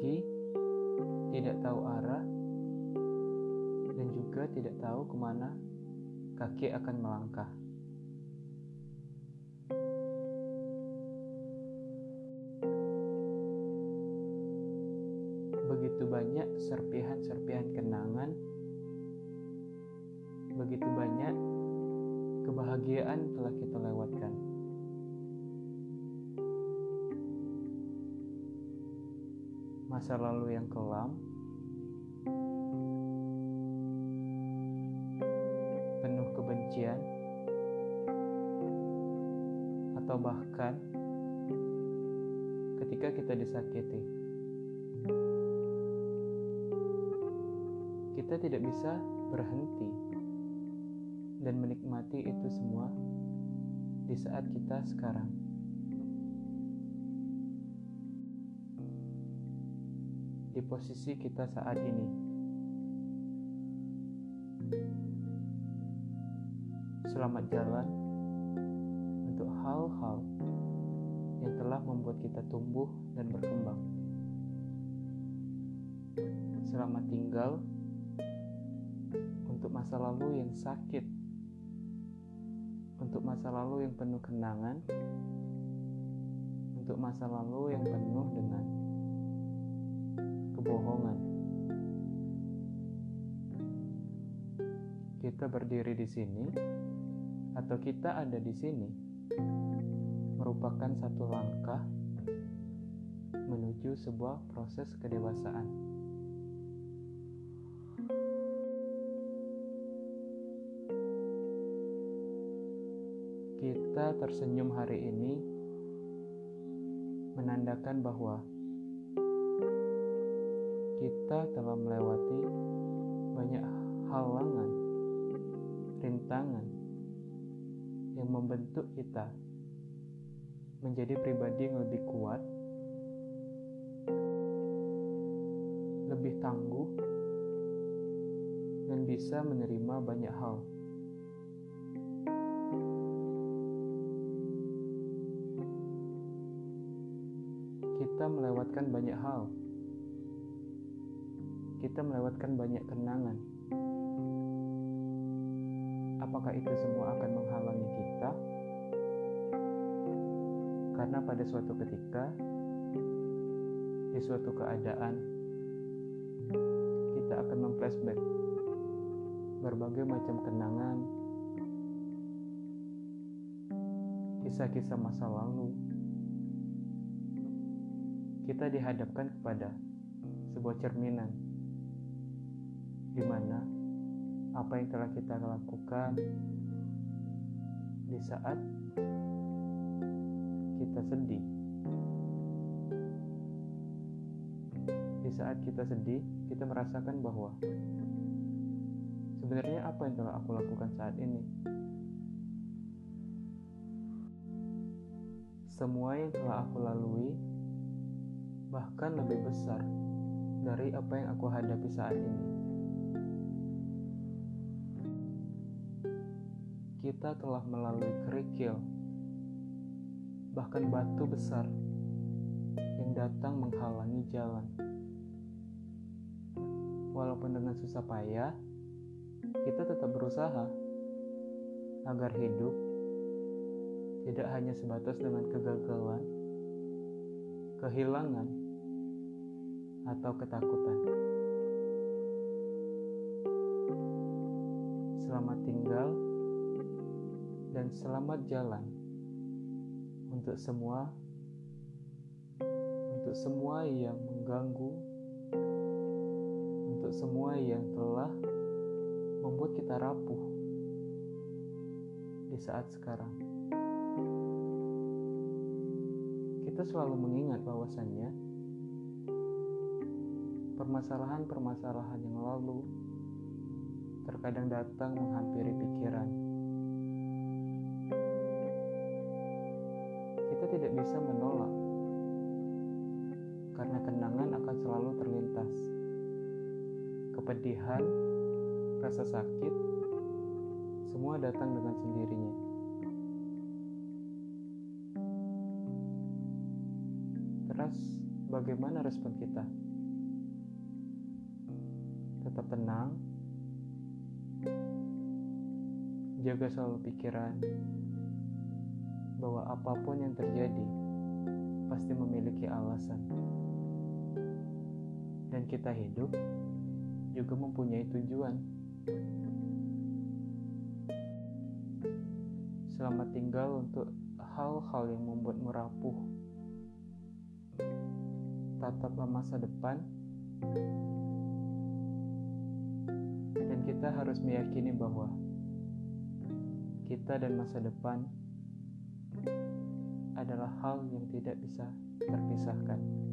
tidak tahu arah dan juga tidak tahu ke mana kaki akan melangkah. Begitu banyak serpihan-serpihan kenangan, begitu banyak kebahagiaan telah kita lewatkan. Masa lalu yang kelam, penuh kebencian, atau bahkan ketika kita disakiti. Kita tidak bisa berhenti dan menikmati itu semua di saat kita sekarang. Di posisi kita saat ini. Selamat jalan untuk hal-hal yang telah membuat kita tumbuh dan berkembang. Selamat tinggal untuk masa lalu yang sakit untuk masa lalu yang penuh kenangan, untuk masa lalu yang penuh dengan kebohongan. Kita berdiri di sini, atau kita ada di sini, merupakan satu langkah menuju sebuah proses kedewasaan. Kita tersenyum hari ini menandakan bahwa kita telah melewati banyak halangan, rintangan yang membentuk kita menjadi pribadi yang lebih kuat, lebih tangguh, dan bisa menerima banyak hal. kita melewatkan banyak hal. Kita melewatkan banyak kenangan. Apakah itu semua akan menghalangi kita? Karena pada suatu ketika, di suatu keadaan, kita akan memflashback berbagai macam kenangan, kisah-kisah masa lalu, kita dihadapkan kepada sebuah cerminan di mana apa yang telah kita lakukan di saat kita sedih. Di saat kita sedih, kita merasakan bahwa sebenarnya apa yang telah aku lakukan saat ini. Semua yang telah aku lalui bahkan lebih besar dari apa yang aku hadapi saat ini. Kita telah melalui kerikil, bahkan batu besar yang datang menghalangi jalan. Walaupun dengan susah payah, kita tetap berusaha agar hidup tidak hanya sebatas dengan kegagalan, kehilangan, atau ketakutan. Selamat tinggal dan selamat jalan untuk semua untuk semua yang mengganggu untuk semua yang telah membuat kita rapuh di saat sekarang. Kita selalu mengingat bahwasannya permasalahan-permasalahan yang lalu terkadang datang menghampiri pikiran. Tidak bisa menolak karena kenangan akan selalu terlintas. Kepedihan, rasa sakit, semua datang dengan sendirinya. Terus, bagaimana respon kita? tetap tenang, jaga selalu pikiran bahwa apa pun yang terjadi pasti memiliki alasan, dan kita hidup juga mempunyai tujuan. Selamat tinggal untuk hal-hal yang membuatmu rapuh. Tataplah masa depan, dan kita harus meyakini bahwa kita dan masa depan adalah hal yang tidak bisa terpisahkan.